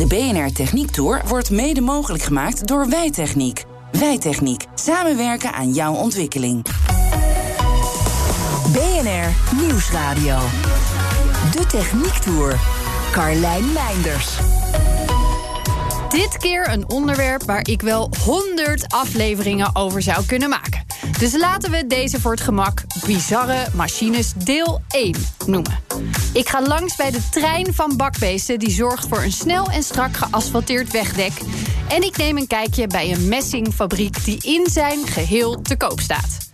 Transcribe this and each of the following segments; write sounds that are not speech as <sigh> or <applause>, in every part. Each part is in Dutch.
De BNR Techniek Tour wordt mede mogelijk gemaakt door Wijtechniek. Wijtechniek. Samenwerken aan jouw ontwikkeling. BNR Nieuwsradio. De Techniek Tour. Carlijn Meinders. Dit keer een onderwerp waar ik wel 100 afleveringen over zou kunnen maken. Dus laten we deze voor het gemak bizarre machines deel 1 noemen. Ik ga langs bij de trein van bakbeesten die zorgt voor een snel en strak geasfalteerd wegdek. En ik neem een kijkje bij een messingfabriek die in zijn geheel te koop staat.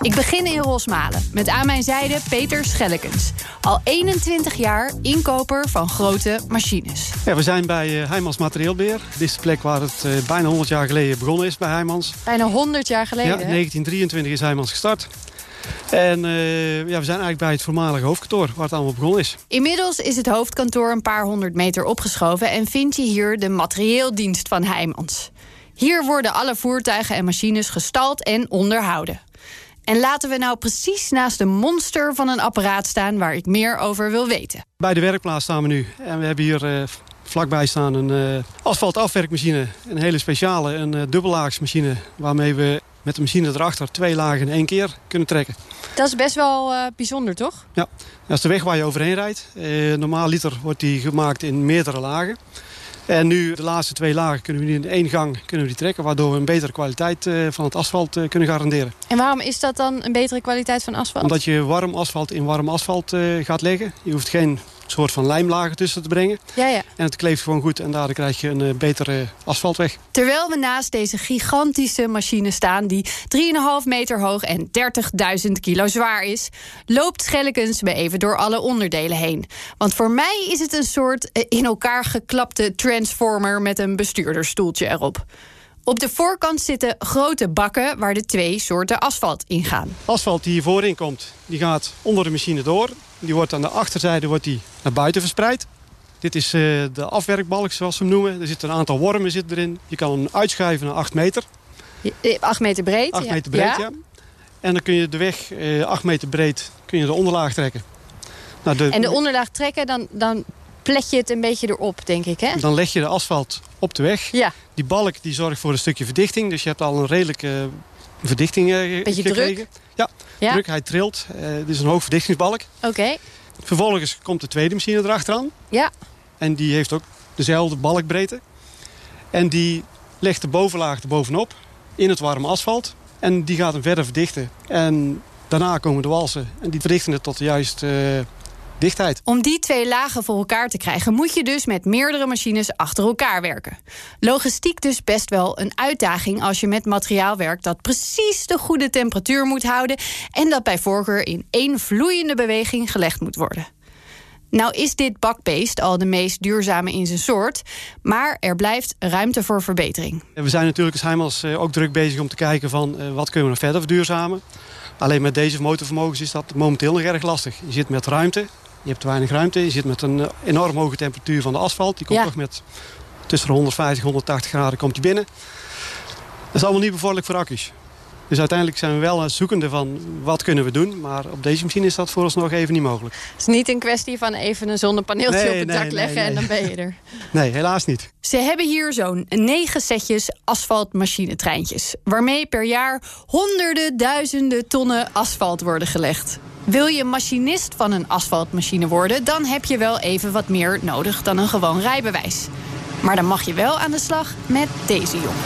Ik begin in Rosmalen met aan mijn zijde Peter Schellekens. Al 21 jaar inkoper van grote machines. Ja, we zijn bij uh, Heijmans Materieelbeheer. Dit is de plek waar het uh, bijna 100 jaar geleden begonnen is bij Heijmans. Bijna 100 jaar geleden? Ja, 1923 is Heijmans gestart. En uh, ja, we zijn eigenlijk bij het voormalige hoofdkantoor waar het allemaal begonnen is. Inmiddels is het hoofdkantoor een paar honderd meter opgeschoven... en vind je hier de materieeldienst van Heijmans. Hier worden alle voertuigen en machines gestald en onderhouden. En laten we nou precies naast de monster van een apparaat staan... waar ik meer over wil weten. Bij de werkplaats staan we nu. En we hebben hier uh, vlakbij staan een uh, asfaltafwerkmachine. Een hele speciale, een uh, dubbellaagsmachine... waarmee we met de machine erachter twee lagen in één keer kunnen trekken. Dat is best wel bijzonder, toch? Ja, dat is de weg waar je overheen rijdt. normaal liter wordt die gemaakt in meerdere lagen. En nu, de laatste twee lagen, kunnen we nu in één gang kunnen we die trekken... waardoor we een betere kwaliteit uh, van het asfalt uh, kunnen garanderen. En waarom is dat dan een betere kwaliteit van asfalt? Omdat je warm asfalt in warm asfalt uh, gaat leggen. Je hoeft geen soort van lijmlagen tussen te brengen. Ja, ja. En het kleeft gewoon goed en daardoor krijg je een betere asfaltweg. Terwijl we naast deze gigantische machine staan... die 3,5 meter hoog en 30.000 kilo zwaar is... loopt Schellekens me even door alle onderdelen heen. Want voor mij is het een soort in elkaar geklapte transformer... met een bestuurdersstoeltje erop. Op de voorkant zitten grote bakken waar de twee soorten asfalt in gaan. Asfalt die hier voorin komt, die gaat onder de machine door. Die wordt aan de achterzijde wordt die naar buiten verspreid. Dit is uh, de afwerkbalk, zoals we hem noemen. Er zitten een aantal wormen zit erin. Je kan hem uitschuiven naar 8 meter. 8 meter breed? 8 meter breed, ja. ja. En dan kun je de weg uh, 8 meter breed kun je de onderlaag trekken. Nou, de, en de onderlaag trekken, dan, dan plet je het een beetje erop, denk ik, hè? Dan leg je de asfalt op de weg. Ja. Die balk die zorgt voor een stukje verdichting. Dus je hebt al een redelijke verdichting uh, beetje gekregen. druk? Ja, ja, druk. Hij trilt. Uh, dit is een hoog verdictingsbalk. Oké. Okay. Vervolgens komt de tweede machine erachteraan. Ja. En die heeft ook dezelfde balkbreedte. En die legt de bovenlaag er bovenop in het warme asfalt. En die gaat hem verder verdichten. En daarna komen de walsen. En die verdichten het tot de juiste uh, dichtheid. Om die twee lagen voor elkaar te krijgen... moet je dus met meerdere machines achter elkaar werken. Logistiek dus best wel een uitdaging als je met materiaal werkt... dat precies de goede temperatuur moet houden... en dat bij voorkeur in één vloeiende beweging gelegd moet worden. Nou is dit bakbeest al de meest duurzame in zijn soort... maar er blijft ruimte voor verbetering. We zijn natuurlijk als Heimels ook druk bezig om te kijken... van wat kunnen we nog verder verduurzamen. Alleen met deze motorvermogens is dat momenteel nog erg lastig. Je zit met ruimte, je hebt te weinig ruimte. Je zit met een enorm hoge temperatuur van de asfalt. Die komt Ja. toch met tussen de 150 en 180 graden komt die binnen. Dat is allemaal niet bevorderlijk voor accu's. Dus uiteindelijk zijn we wel het zoekende van wat kunnen we doen. Maar op deze machine is dat voor ons nog even niet mogelijk. Het is niet een kwestie van even een zonnepaneeltje Nee, op het nee, dak nee, leggen... en dan ben je er. <laughs> Nee, helaas niet. Ze hebben hier zo'n negen setjes asfaltmachinetreintjes... waarmee per jaar honderden duizenden tonnen asfalt worden gelegd. Wil je machinist van een asfaltmachine worden... dan heb je wel even wat meer nodig dan een gewoon rijbewijs. Maar dan mag je wel aan de slag met deze jongen.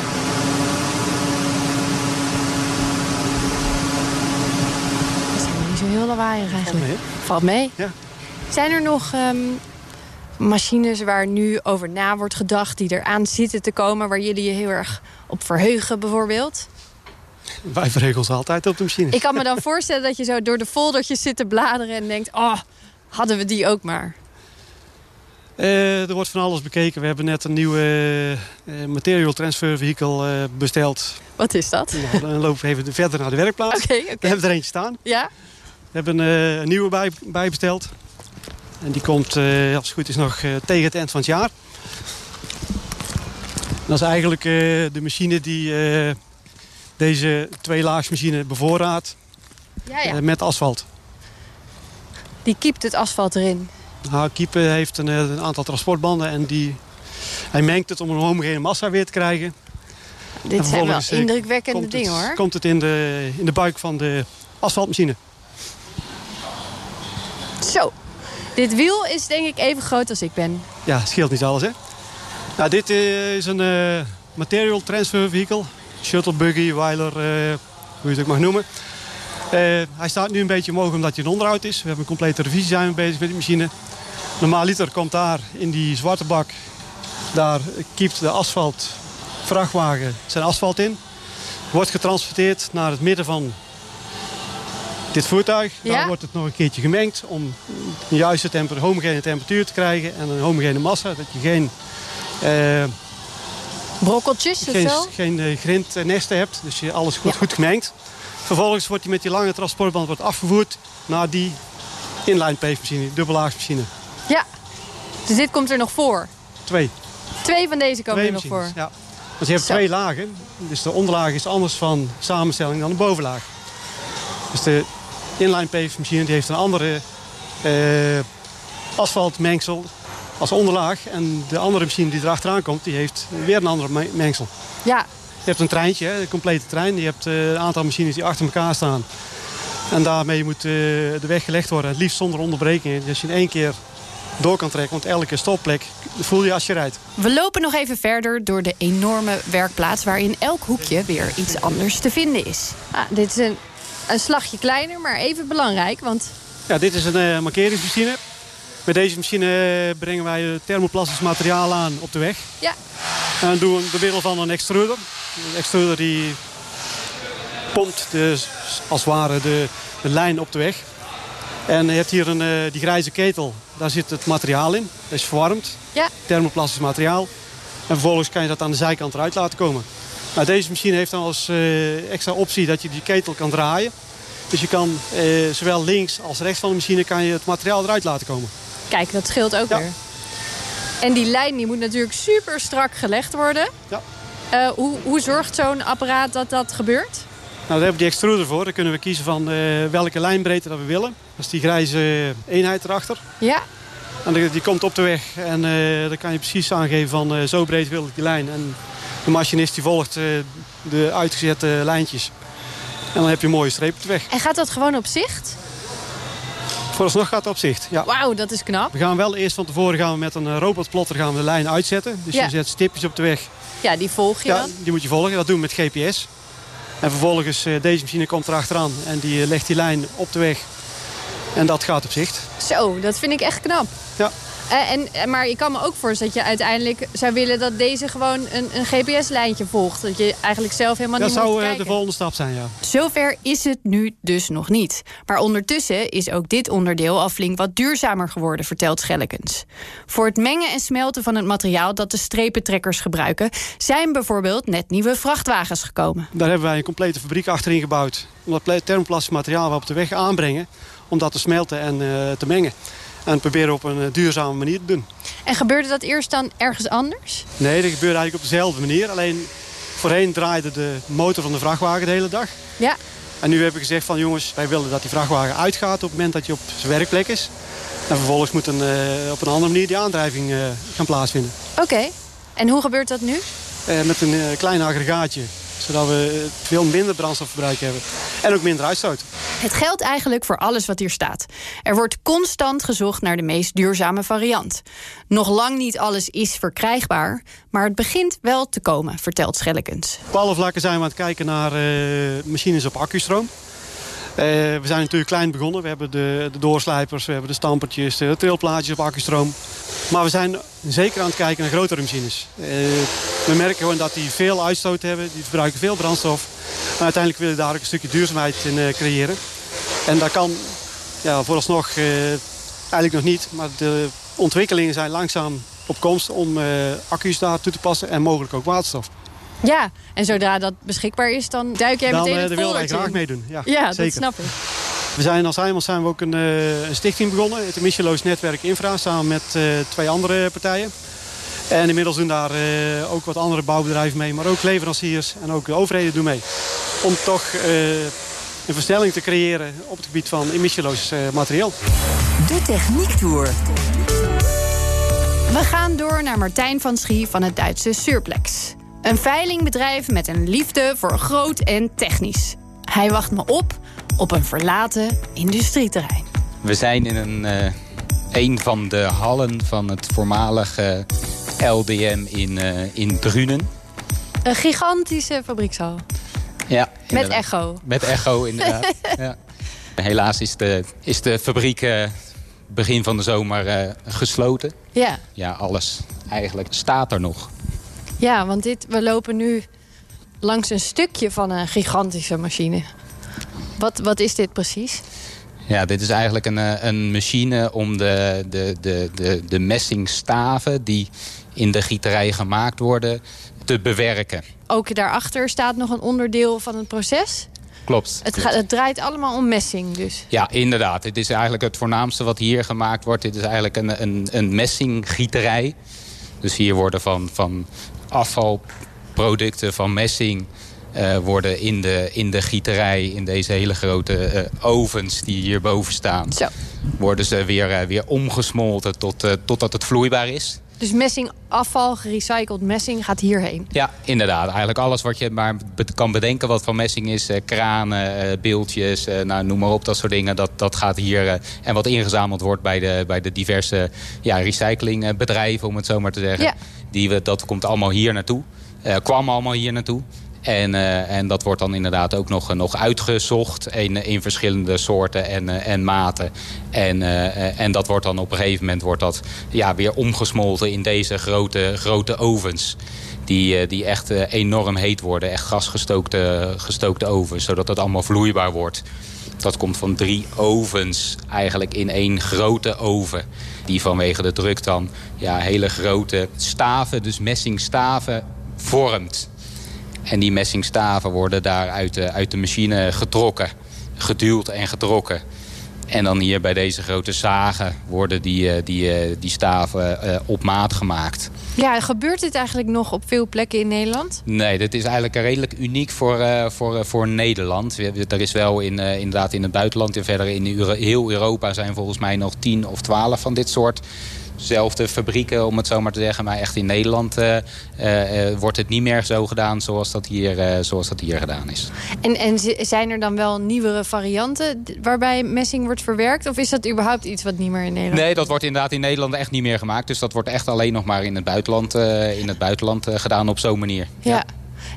Dat is helemaal niet zo heel lawaaiig eigenlijk. mee, Valt mee. Ja. Zijn er nog ehm, machines waar nu over na wordt gedacht... die eraan zitten te komen, waar jullie je heel erg op verheugen bijvoorbeeld? Wij verregelen ons altijd op de machine. Ik kan me dan <laughs> voorstellen dat je zo door de foldertjes zit te bladeren... en denkt, oh, hadden we die ook maar. Uh, er wordt van alles bekeken. We hebben net een nieuwe uh, material transfer vehicle uh, besteld. Wat is dat? Nou, dan lopen we even verder naar de werkplaats. Oké, okay, okay. We hebben er eentje staan. Ja? We hebben een nieuwe bij, bij, besteld. En die komt, als het goed is, nog tegen het eind van het jaar. Dat is eigenlijk de machine die deze tweelaagsmachine bevoorraadt ja, ja. met asfalt. Die kiept het asfalt erin? Nou, Kiepen heeft een, een, aantal transportbanden en die, hij mengt het om een homogene massa weer te krijgen. Dit zijn wel indrukwekkende dingen het, hoor. Komt het in de, in de buik van de asfaltmachine. Zo, dit wiel is denk ik even groot als ik ben. Ja, scheelt niet alles hè. Nou, dit is een uh, material transfer vehicle. Shuttle buggy, weiler, uh, hoe je het ook mag noemen. Uh, hij staat nu een beetje omhoog omdat hij in onderhoud is. We hebben een complete revisie zijn we bezig met die machine. Normaal liter komt daar in die zwarte bak. Daar kiept de asfalt vrachtwagen zijn asfalt in. Wordt getransporteerd naar het midden van dit voertuig. Ja? Daar wordt het nog een keertje gemengd om een juiste temper homogene temperatuur te krijgen. En een homogene massa. Dat je geen... Uh, Brokkeltjes geen, of zo? Geen uh, grindnesten hebt. Dus je alles goed, ja. goed gemengd. Vervolgens wordt hij met die lange transportband wordt afgevoerd naar die inline machine, dubbelaagsmachine. Ja, dus dit komt er nog voor? Twee. Twee van deze komen er nog voor? Ja. Want je hebt Zo. twee lagen. Dus de onderlaag is anders van samenstelling dan de bovenlaag. Dus de inline machine die heeft een andere uh, asfaltmengsel als onderlaag. En de andere machine die erachteraan komt, die heeft weer een andere mengsel. Ja, je hebt een treintje, een complete trein. Je hebt een aantal machines die achter elkaar staan. En daarmee moet de weg gelegd worden. Het liefst zonder onderbreking. Dus je in één keer door kan trekken. Want elke stopplek voel je als je rijdt. We lopen nog even verder door de enorme werkplaats... waar in elk hoekje weer iets anders te vinden is. Ah, dit is een, een slagje kleiner, maar even belangrijk. Want... Ja, dit is een uh, markeringsmachine. Met deze machine brengen wij thermoplastisch materiaal aan op de weg. Ja. En doen we door middel van een extruder. De extruder die pompt de, als het ware de, de lijn op de weg. En je hebt hier een, uh, die grijze ketel. Daar zit het materiaal in. Dat is verwarmd. Ja. Thermoplastisch materiaal. En vervolgens kan je dat aan de zijkant eruit laten komen. Nou, deze machine heeft dan als uh, extra optie dat je die ketel kan draaien. Dus je kan uh, zowel links als rechts van de machine kan je het materiaal eruit laten komen. Kijk, dat scheelt ook Ja. weer. En die lijn die moet natuurlijk super strak gelegd worden. Ja. Uh, hoe, hoe zorgt zo'n apparaat dat dat gebeurt? Nou, daar hebben we die extruder voor. Dan kunnen we kiezen van uh, welke lijnbreedte dat we willen. Dat is die grijze eenheid erachter. Ja. En die, die komt op de weg. En uh, dan kan je precies aangeven van zo breed wil ik die lijn. En de machinist die volgt de uitgezette lijntjes. En dan heb je een mooie streep op de weg. En gaat dat gewoon op zicht? Vooralsnog gaat het op zicht, ja. Wauw, dat is knap. We gaan wel eerst van tevoren gaan we met een robotplotter gaan we de lijn uitzetten. Dus Ja. je zet stipjes op de weg. Ja, die volg je Ja, dan. die moet je volgen. Dat doen we met GPS. En vervolgens, eh, deze machine komt erachteraan en die eh, legt die lijn op de weg. En dat gaat op zicht. Zo, dat vind ik echt knap. Ja. Eh, en, en- maar ik kan me ook voorstellen dat je uiteindelijk zou willen dat deze gewoon een, een GPS-lijntje volgt. Dat je eigenlijk zelf helemaal Dat niet moet zou eh, de volgende stap zijn, ja. Zover is het nu dus nog niet. Maar ondertussen is ook dit onderdeel al flink wat duurzamer geworden, vertelt Schellekens. Voor het mengen en smelten van het materiaal dat de strepentrekkers gebruiken, zijn bijvoorbeeld net nieuwe vrachtwagens gekomen. Daar hebben wij een complete fabriek achterin gebouwd. Om dat thermoplastisch materiaal wat we op de weg aanbrengen, om dat te smelten en eh, te mengen. En proberen op een eh, duurzame manier te doen. En gebeurde dat eerst dan ergens anders? Nee, dat gebeurt eigenlijk op dezelfde manier. Alleen voorheen draaide de motor van de vrachtwagen de hele dag. Ja. En nu hebben we gezegd van jongens, wij willen dat die vrachtwagen uitgaat op het moment dat je op zijn werkplek is. En vervolgens moet een, eh, op een andere manier die aandrijving eh, gaan plaatsvinden. Oké. En hoe gebeurt dat nu? Met een klein aggregaatje, zodat we veel minder brandstofverbruik hebben. En ook minder uitstoot. Het geldt eigenlijk voor alles wat hier staat. Er wordt constant gezocht naar de meest duurzame variant. Nog lang niet alles is verkrijgbaar, maar het begint wel te komen, vertelt Schellekens. Op alle vlakken zijn we aan het kijken naar eh, machines op accustroom. Eh, we zijn natuurlijk klein begonnen. We hebben de, de doorslijpers, we hebben de stampertjes, de trilplaatjes op accustroom. Maar we zijn zeker aan het kijken naar grotere machines. Eh, we merken gewoon dat die veel uitstoot hebben, die verbruiken veel brandstof. Maar uiteindelijk willen we daar ook een stukje duurzaamheid in eh, creëren. En dat kan ja, vooralsnog eh, eigenlijk nog niet, maar de ontwikkelingen zijn langzaam op komst om uh, accu's daar toe te passen en mogelijk ook waterstof. Ja, en zodra dat beschikbaar is, dan duik jij meteen Dan uh, willen wij graag meedoen. Ja, ja zeker. dat snap ik. We zijn als Heijmans zijn we ook een, een, stichting begonnen. Het emissieloos netwerk Infra, samen met twee andere partijen. En inmiddels doen daar ook wat andere bouwbedrijven mee. Maar ook leveranciers en ook de overheden doen mee. Om toch een versnelling te creëren op het gebied van emissieloos materieel. De Techniek Tour. We gaan door naar Martijn van Schie van het Duitse Surplex. Een veilingbedrijf met een liefde voor groot en technisch. Hij wacht me op op een verlaten industrieterrein. We zijn in een, uh, een van de hallen van het voormalige LDM in, uh, in Drunen. Een gigantische fabriekshal. Ja, Met echo. Met echo, inderdaad. <laughs> ja. Helaas is de, is de fabriek uh, begin van de zomer uh, gesloten. Ja. Ja, alles eigenlijk staat er nog. Ja, want dit, we lopen nu langs een stukje van een gigantische machine. Wat, wat is dit precies? Ja, dit is eigenlijk een, een machine om de, de, de, de, de messingstaven... die in de gieterij gemaakt worden, te bewerken. Ook daarachter staat nog een onderdeel van het proces? Klopt. Het, klopt. Gaat, het draait allemaal om messing dus? Ja, inderdaad. Het is eigenlijk het voornaamste wat hier gemaakt wordt. Dit is eigenlijk een, een, een messinggieterij. Dus hier worden van, van afvalproducten van messing... Uh, worden in de, in de gieterij, in deze hele grote uh, ovens die hierboven staan... Zo. worden ze weer, uh, weer omgesmolten tot, totdat het vloeibaar is. Dus messingafval, gerecycled messing, gaat hierheen? Ja, inderdaad. Eigenlijk alles wat je maar kan bedenken wat van messing is. Eh, kranen, eh, beeldjes, eh, nou, noem maar op, dat soort dingen. Dat, dat gaat hier... Eh, en wat ingezameld wordt bij de, bij de diverse ja, recyclingbedrijven, om het zo maar te zeggen. Ja. Die we, dat komt allemaal hier naartoe. kwam allemaal hier naartoe. En, uh, en dat wordt dan inderdaad ook nog, nog uitgezocht in, in verschillende soorten en, en maten. En, en dat wordt dan op een gegeven moment wordt dat, ja, weer omgesmolten in deze grote, grote ovens. Die, die echt enorm heet worden. Echt gasgestookte gestookte ovens. Zodat het allemaal vloeibaar wordt. Dat komt van drie ovens eigenlijk in één grote oven. Die vanwege de druk dan ja, hele grote staven, dus messingstaven, vormt. En die messingstaven worden daar uit de, uit de machine getrokken. Geduwd en getrokken. En dan hier bij deze grote zagen worden die, die, die staven op maat gemaakt. Ja, gebeurt dit eigenlijk nog op veel plekken in Nederland? Nee, dit is eigenlijk redelijk uniek voor, voor, voor Nederland. Er is wel in, inderdaad in het buitenland en verder in heel Europa zijn volgens mij nog tien of twaalf van dit soort zelfde fabrieken, om het zo maar te zeggen. Maar echt in Nederland uh, uh, wordt het niet meer zo gedaan zoals dat hier, uh, zoals dat hier gedaan is. En, en zijn er dan wel nieuwere varianten waarbij messing wordt verwerkt? Of is dat überhaupt iets wat niet meer in Nederland Nee, dat wordt inderdaad in Nederland echt niet meer gemaakt. Dus dat wordt echt alleen nog maar in het buitenland, in het buitenland gedaan op zo'n manier. ja. ja.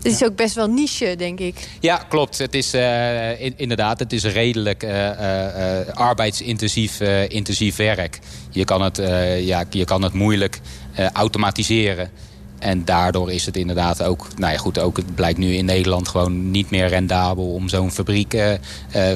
Het is ook best wel niche, denk ik. Ja, klopt. Het is uh, in, inderdaad, het is redelijk uh, uh, arbeidsintensief intensief werk. Je kan het, ja, je kan het moeilijk automatiseren. En daardoor is het inderdaad ook, nou ja goed, ook het blijkt nu in Nederland gewoon niet meer rendabel om zo'n fabriek,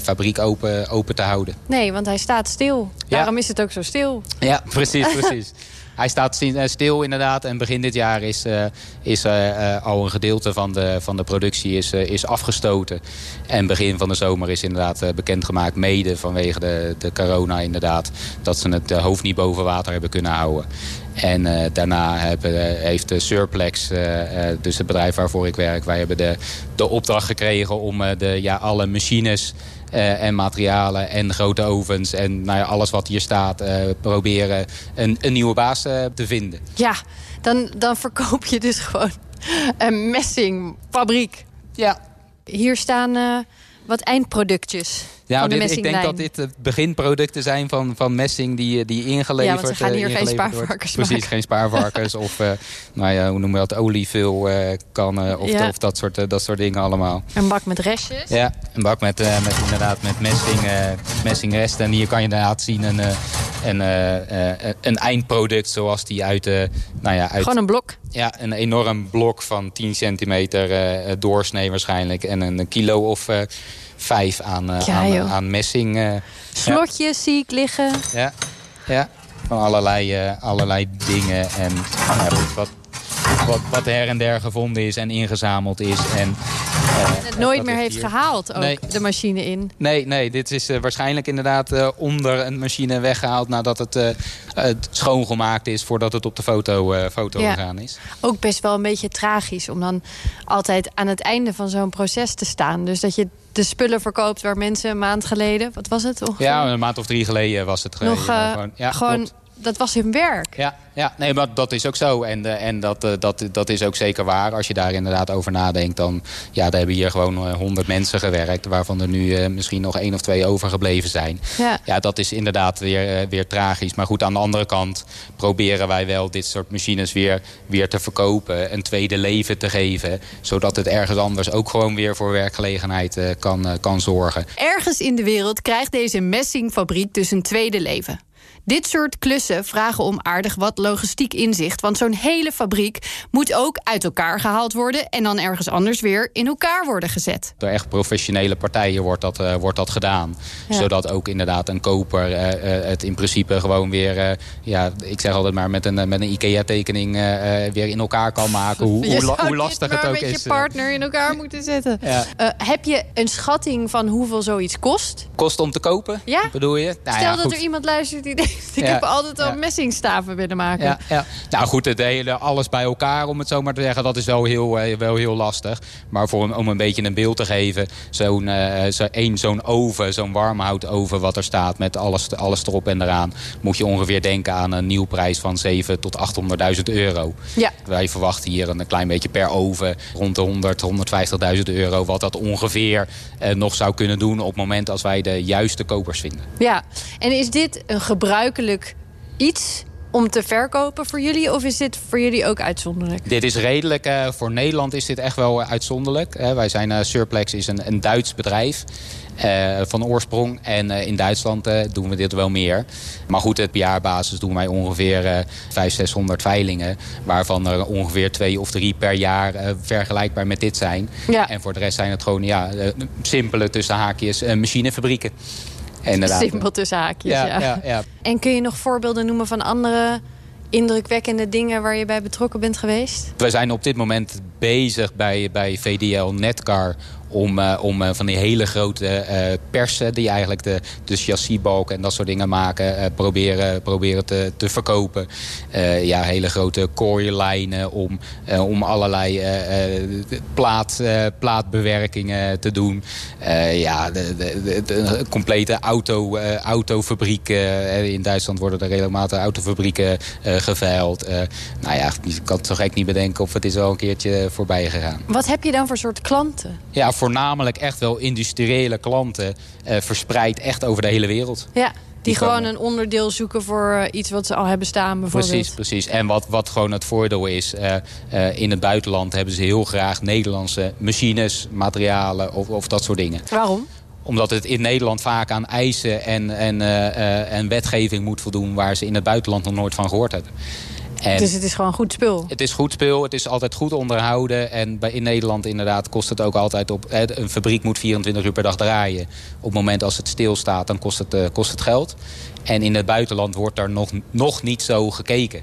fabriek open, open te houden. Nee, want hij staat stil. Ja. Daarom is het ook zo stil. Ja, precies, <laughs> precies. Hij staat stil inderdaad en begin dit jaar is, uh, is uh, al een gedeelte van de, van de productie is, is afgestoten. En begin van de zomer is inderdaad bekendgemaakt, mede vanwege de, de corona inderdaad, dat ze het hoofd niet boven water hebben kunnen houden. En daarna hebben, heeft de Surplex, dus het bedrijf waarvoor ik werk, wij hebben de, de opdracht gekregen om de, ja, alle machines uh, en materialen en grote ovens en nou ja, alles wat hier staat uh, proberen een, een nieuwe baas uh, te vinden. Ja, dan, dan verkoop je dus gewoon een messingfabriek. Ja. Hier staan wat eindproductjes. Ja, de ik denk dat dit beginproducten zijn van, van messing die, die ingeleverd Ja, want ze gaan hier geen spaarvarkens Precies, maken. geen spaarvarkens of uh, <laughs> nou ja, hoe noemen we dat, olievul uh, kannen of, Ja. of dat, soort, dat soort dingen allemaal. Een bak met restjes. Ja, een bak met, eh, met inderdaad met messing, eh, messingresten. En hier kan je inderdaad zien een, eh, een, eh, eh, een eindproduct zoals die uit, eh, nou ja, uit Gewoon een blok. ja, een enorm blok van 10 centimeter eh, doorsnee waarschijnlijk. En een kilo of eh, vijf aan, eh, Ja, aan, messing. eh. Slotjes zie ik liggen. ja, ja. van allerlei, allerlei dingen. En nou wat, wat, wat her en der gevonden is en ingezameld is. En, uh, het nooit meer heeft gehaald, ook de machine in. Nee, nee dit is waarschijnlijk inderdaad onder een machine weggehaald... nadat het, het, schoongemaakt is voordat het op de foto, foto ja. gegaan is. Ook best wel een beetje tragisch om dan altijd aan het einde van zo'n proces te staan. Dus dat je de spullen verkoopt waar mensen een maand geleden... Wat was het? Ongeveer? Ja, een maand of drie geleden was het. Nog, gewoon, ja, gewoon dat was hun werk. Ja, ja nee, maar dat is ook zo. En, uh, en dat, uh, dat, dat is ook zeker waar. Als je daar inderdaad over nadenkt, dan ja, daar hebben hier gewoon eh, honderd mensen gewerkt... waarvan er nu misschien nog één of twee overgebleven zijn. Ja, ja dat is inderdaad weer, weer tragisch. Maar goed, aan de andere kant proberen wij wel dit soort machines weer, weer te verkopen. Een tweede leven te geven. Zodat het ergens anders ook gewoon weer voor werkgelegenheid kan, kan zorgen. Ergens in de wereld krijgt deze messingfabriek dus een tweede leven. Dit soort klussen vragen om aardig wat logistiek inzicht. Want zo'n hele fabriek moet ook uit elkaar gehaald worden... en dan ergens anders weer in elkaar worden gezet. Door echt professionele partijen wordt dat, uh, wordt dat gedaan. Zodat ook inderdaad een koper uh, uh, het in principe gewoon weer... ja, ik zeg altijd maar met een, met een IKEA-tekening weer in elkaar kan maken. Hoe, <laughs> hoe, hoe lastig het ook is. met je partner in elkaar moeten zetten. Ja. heb je een schatting van hoeveel zoiets kost? Kost om te kopen, ja? bedoel je? Nou, Stel dat er iemand luistert die <laughs> ik heb altijd al messingstaven willen maken. Nou goed, het hele alles bij elkaar, om het zo maar te zeggen, dat is wel heel, eh, wel heel lastig. Maar voor, om een beetje een beeld te geven, zo'n uh, zo, zo'n oven, zo'n warmhoutoven wat er staat met alles, alles erop en eraan, moet je ongeveer denken aan een nieuwprijs van 7 tot 800.000 euro. Ja. Wij verwachten hier een klein beetje per oven rond de 100, 150.000 euro, wat dat ongeveer uh, nog zou kunnen doen op het moment als wij de juiste kopers vinden. Ja, en is dit een gebruik gebruikelijk iets om te verkopen voor jullie? Of is dit voor jullie ook uitzonderlijk? Dit is redelijk. Uh, voor Nederland is dit echt wel uitzonderlijk. Uh, wij zijn, uh, Surplex is een, een Duits bedrijf. van oorsprong. En in Duitsland doen we dit wel meer. Maar goed, op jaarbasis doen wij ongeveer uh, 500, 600 veilingen. Waarvan er ongeveer twee of drie per jaar vergelijkbaar met dit zijn. Ja. En voor de rest zijn het gewoon ja, simpele tussen haakjes machinefabrieken. Inderdaad. Simpel tussen haakjes, ja, ja. ja, En kun je nog voorbeelden noemen van andere indrukwekkende dingen waar je bij betrokken bent geweest? We zijn op dit moment bezig bij, bij VDL Netcar om, uh, om uh, van die hele grote uh, persen die eigenlijk de, de chassisbalken en dat soort dingen maken, proberen, proberen te, te verkopen. ja, hele grote kooilijnen om, om allerlei plaat, plaatbewerkingen te doen. ja, de, de, de, complete auto, autofabrieken. in Duitsland worden er regelmatig autofabrieken geveild. nou ja, ik kan het toch echt niet bedenken of het is wel een keertje voorbij gegaan. Wat heb je dan voor soort klanten? Ja, voornamelijk echt wel industriële klanten... Uh, verspreid echt over de hele wereld. Ja. Die, gewoon een onderdeel zoeken voor uh, iets wat ze al hebben staan bijvoorbeeld. Precies, precies. En wat, wat gewoon het voordeel is... Uh, uh, in het buitenland hebben ze heel graag Nederlandse machines, materialen of, of dat soort dingen. Waarom? Omdat het in Nederland vaak aan eisen en, en, en wetgeving moet voldoen... waar ze in het buitenland nog nooit van gehoord hebben. En dus het is gewoon goed spul? Het is goed spul, het is altijd goed onderhouden. En bij, in Nederland inderdaad kost het ook altijd op... Een fabriek moet 24 uur per dag draaien. Op het moment als het stilstaat, dan kost het, uh, kost het geld. En in het buitenland wordt daar nog, nog niet zo gekeken.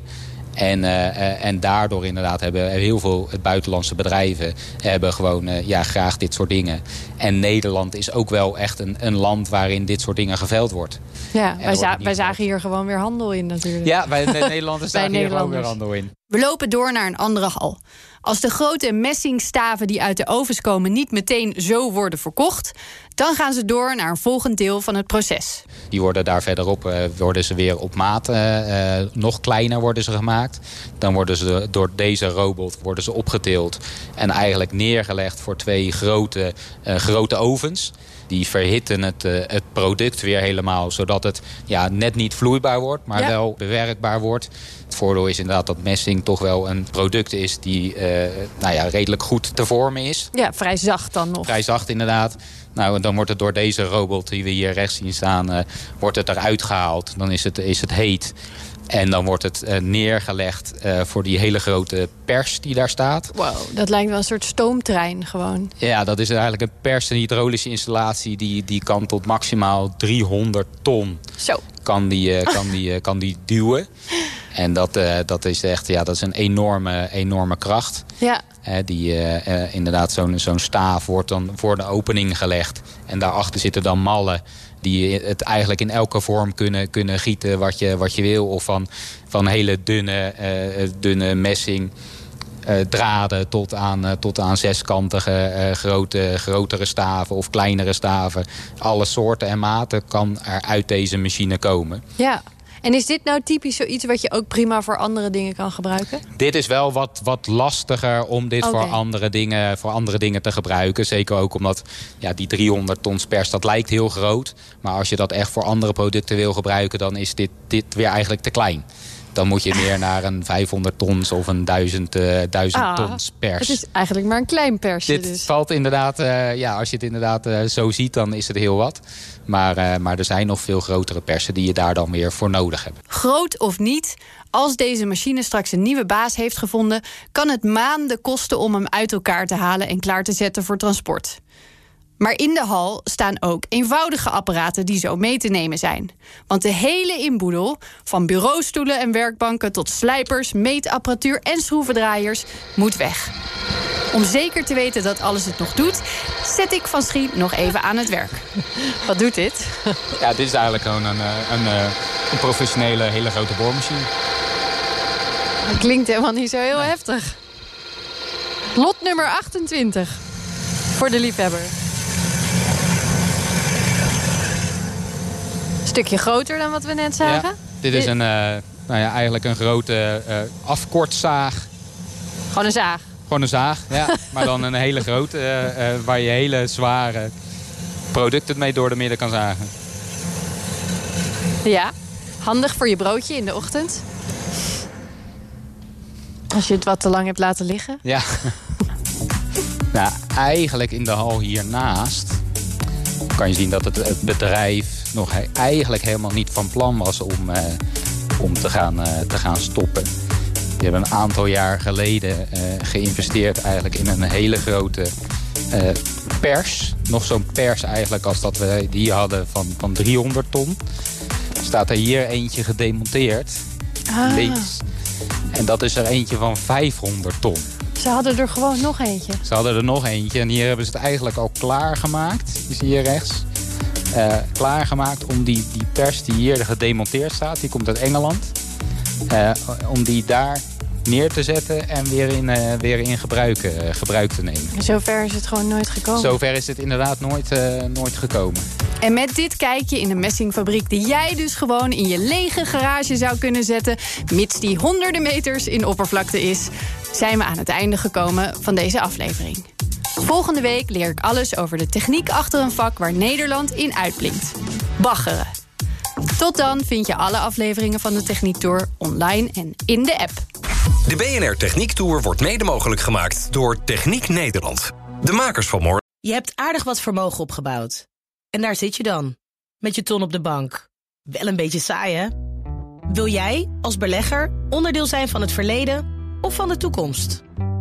En, uh, en daardoor inderdaad hebben heel veel buitenlandse bedrijven hebben gewoon uh, ja, graag dit soort dingen. En Nederland is ook wel echt een, een land waarin dit soort dingen geveld wordt. Ja, wij, za wij zagen hier gewoon weer handel in natuurlijk. Ja, wij Nederlanders <laughs> zagen hier gewoon weer handel in. We lopen door naar een andere hal. Als de grote messingstaven die uit de ovens komen niet meteen zo worden verkocht, dan gaan ze door naar een volgend deel van het proces. Die worden daar verderop uh, worden ze weer op maat, uh, nog kleiner worden ze gemaakt. Dan worden ze door deze robot worden ze opgetild en eigenlijk neergelegd voor twee grote, grote ovens. Die verhitten het, het product weer helemaal, zodat het ja, net niet vloeibaar wordt, maar wel bewerkbaar wordt. Voordeel is inderdaad dat messing toch wel een product is die uh, nou ja, redelijk goed te vormen is. Ja, vrij zacht dan nog. Vrij zacht inderdaad. Nou, dan wordt het door deze robot die we hier rechts zien staan, uh, wordt het eruit gehaald. Dan is het, is het heet. En dan wordt het uh, neergelegd uh, voor die hele grote pers die daar staat. Wow, dat lijkt wel een soort stoomtrein gewoon. Ja, dat is eigenlijk een pers- en hydraulische installatie... die, die kan tot maximaal 300 ton Zo kan die, kan die, kan die duwen. <laughs> En dat, dat is echt ja, dat is een enorme, enorme kracht. Ja. die, inderdaad, zo'n zo'n staaf wordt dan voor de opening gelegd. En daarachter zitten dan mallen die het eigenlijk in elke vorm kunnen, kunnen gieten wat je, wat je wil. Of van, van hele dunne, dunne messing uh, draden tot aan, uh, tot aan zeskantige grote, grotere staven of kleinere staven. Alle soorten en maten kan er uit deze machine komen. Ja. En is dit nou typisch zoiets wat je ook prima voor andere dingen kan gebruiken? Dit is wel wat, wat lastiger om dit voor, andere dingen, voor andere dingen te gebruiken. Zeker ook omdat ja, die 300 tons pers, dat lijkt heel groot. Maar als je dat echt voor andere producten wil gebruiken... dan is dit, dit weer eigenlijk te klein dan moet je meer naar een 500 tons of een 1000, uh, 1000 ah, tons pers. Het is eigenlijk maar een klein persje Dit dus. valt inderdaad, uh, ja, als je het inderdaad uh, zo ziet, dan is het heel wat. Maar, uh, maar er zijn nog veel grotere persen die je daar dan weer voor nodig hebt. Groot of niet, als deze machine straks een nieuwe baas heeft gevonden... kan het maanden kosten om hem uit elkaar te halen en klaar te zetten voor transport. Maar in de hal staan ook eenvoudige apparaten die zo mee te nemen zijn. Want de hele inboedel, van bureaustoelen en werkbanken tot slijpers, meetapparatuur en schroevendraaiers, moet weg. Om zeker te weten dat alles het nog doet, zet ik Van Schie nog even aan het werk. <laughs> Wat doet dit? Ja, dit is eigenlijk gewoon een, eh, een, eh, een professionele, hele grote boormachine. Dat klinkt helemaal niet zo heel heftig. Lot nummer 28. Voor de liefhebber. Stukje groter dan wat we net zagen. dit is een, uh, nou ja, eigenlijk een grote uh, afkortzaag. Gewoon een zaag? Gewoon een zaag, ja. <laughs> maar dan een hele grote, uh, waar je hele zware producten mee door de midden kan zagen. Ja, handig voor je broodje in de ochtend. Als je het wat te lang hebt laten liggen. Ja. <laughs> nou, eigenlijk in de hal hiernaast kan je zien dat het, het bedrijf nog eigenlijk helemaal niet van plan was om, uh, om te, gaan, uh, te gaan stoppen. Die hebben een aantal jaar geleden uh, geïnvesteerd eigenlijk in een hele grote pers. Nog zo'n pers eigenlijk als dat we die hadden van, van 300 ton. Staat er hier eentje gedemonteerd. Ah. Links. En dat is er eentje van 500 ton. Ze hadden er gewoon nog eentje. Ze hadden er nog eentje. En hier hebben ze het eigenlijk al klaargemaakt. Die zie je rechts. Uh, klaargemaakt om die, die pers die hier gedemonteerd staat, die komt uit Engeland, uh, om die daar neer te zetten en weer in, uh, weer in gebruik, gebruik te nemen. Zover is het gewoon nooit gekomen? Zover is het inderdaad nooit, nooit gekomen. En met dit kijkje in een messingfabriek die jij dus gewoon in je lege garage zou kunnen zetten, mits die honderden meters in oppervlakte is, zijn we aan het einde gekomen van deze aflevering. Volgende week leer ik alles over de techniek achter een vak waar Nederland in uitblinkt. Baggeren. Tot dan vind je alle afleveringen van de Techniek Tour online en in de app. De BNR Techniek Tour wordt mede mogelijk gemaakt door Techniek Nederland. De makers van morgen. Je hebt aardig wat vermogen opgebouwd. En daar zit je dan, met je ton op de bank. Wel een beetje saai, hè? Wil jij, als belegger, onderdeel zijn van het verleden of van de toekomst?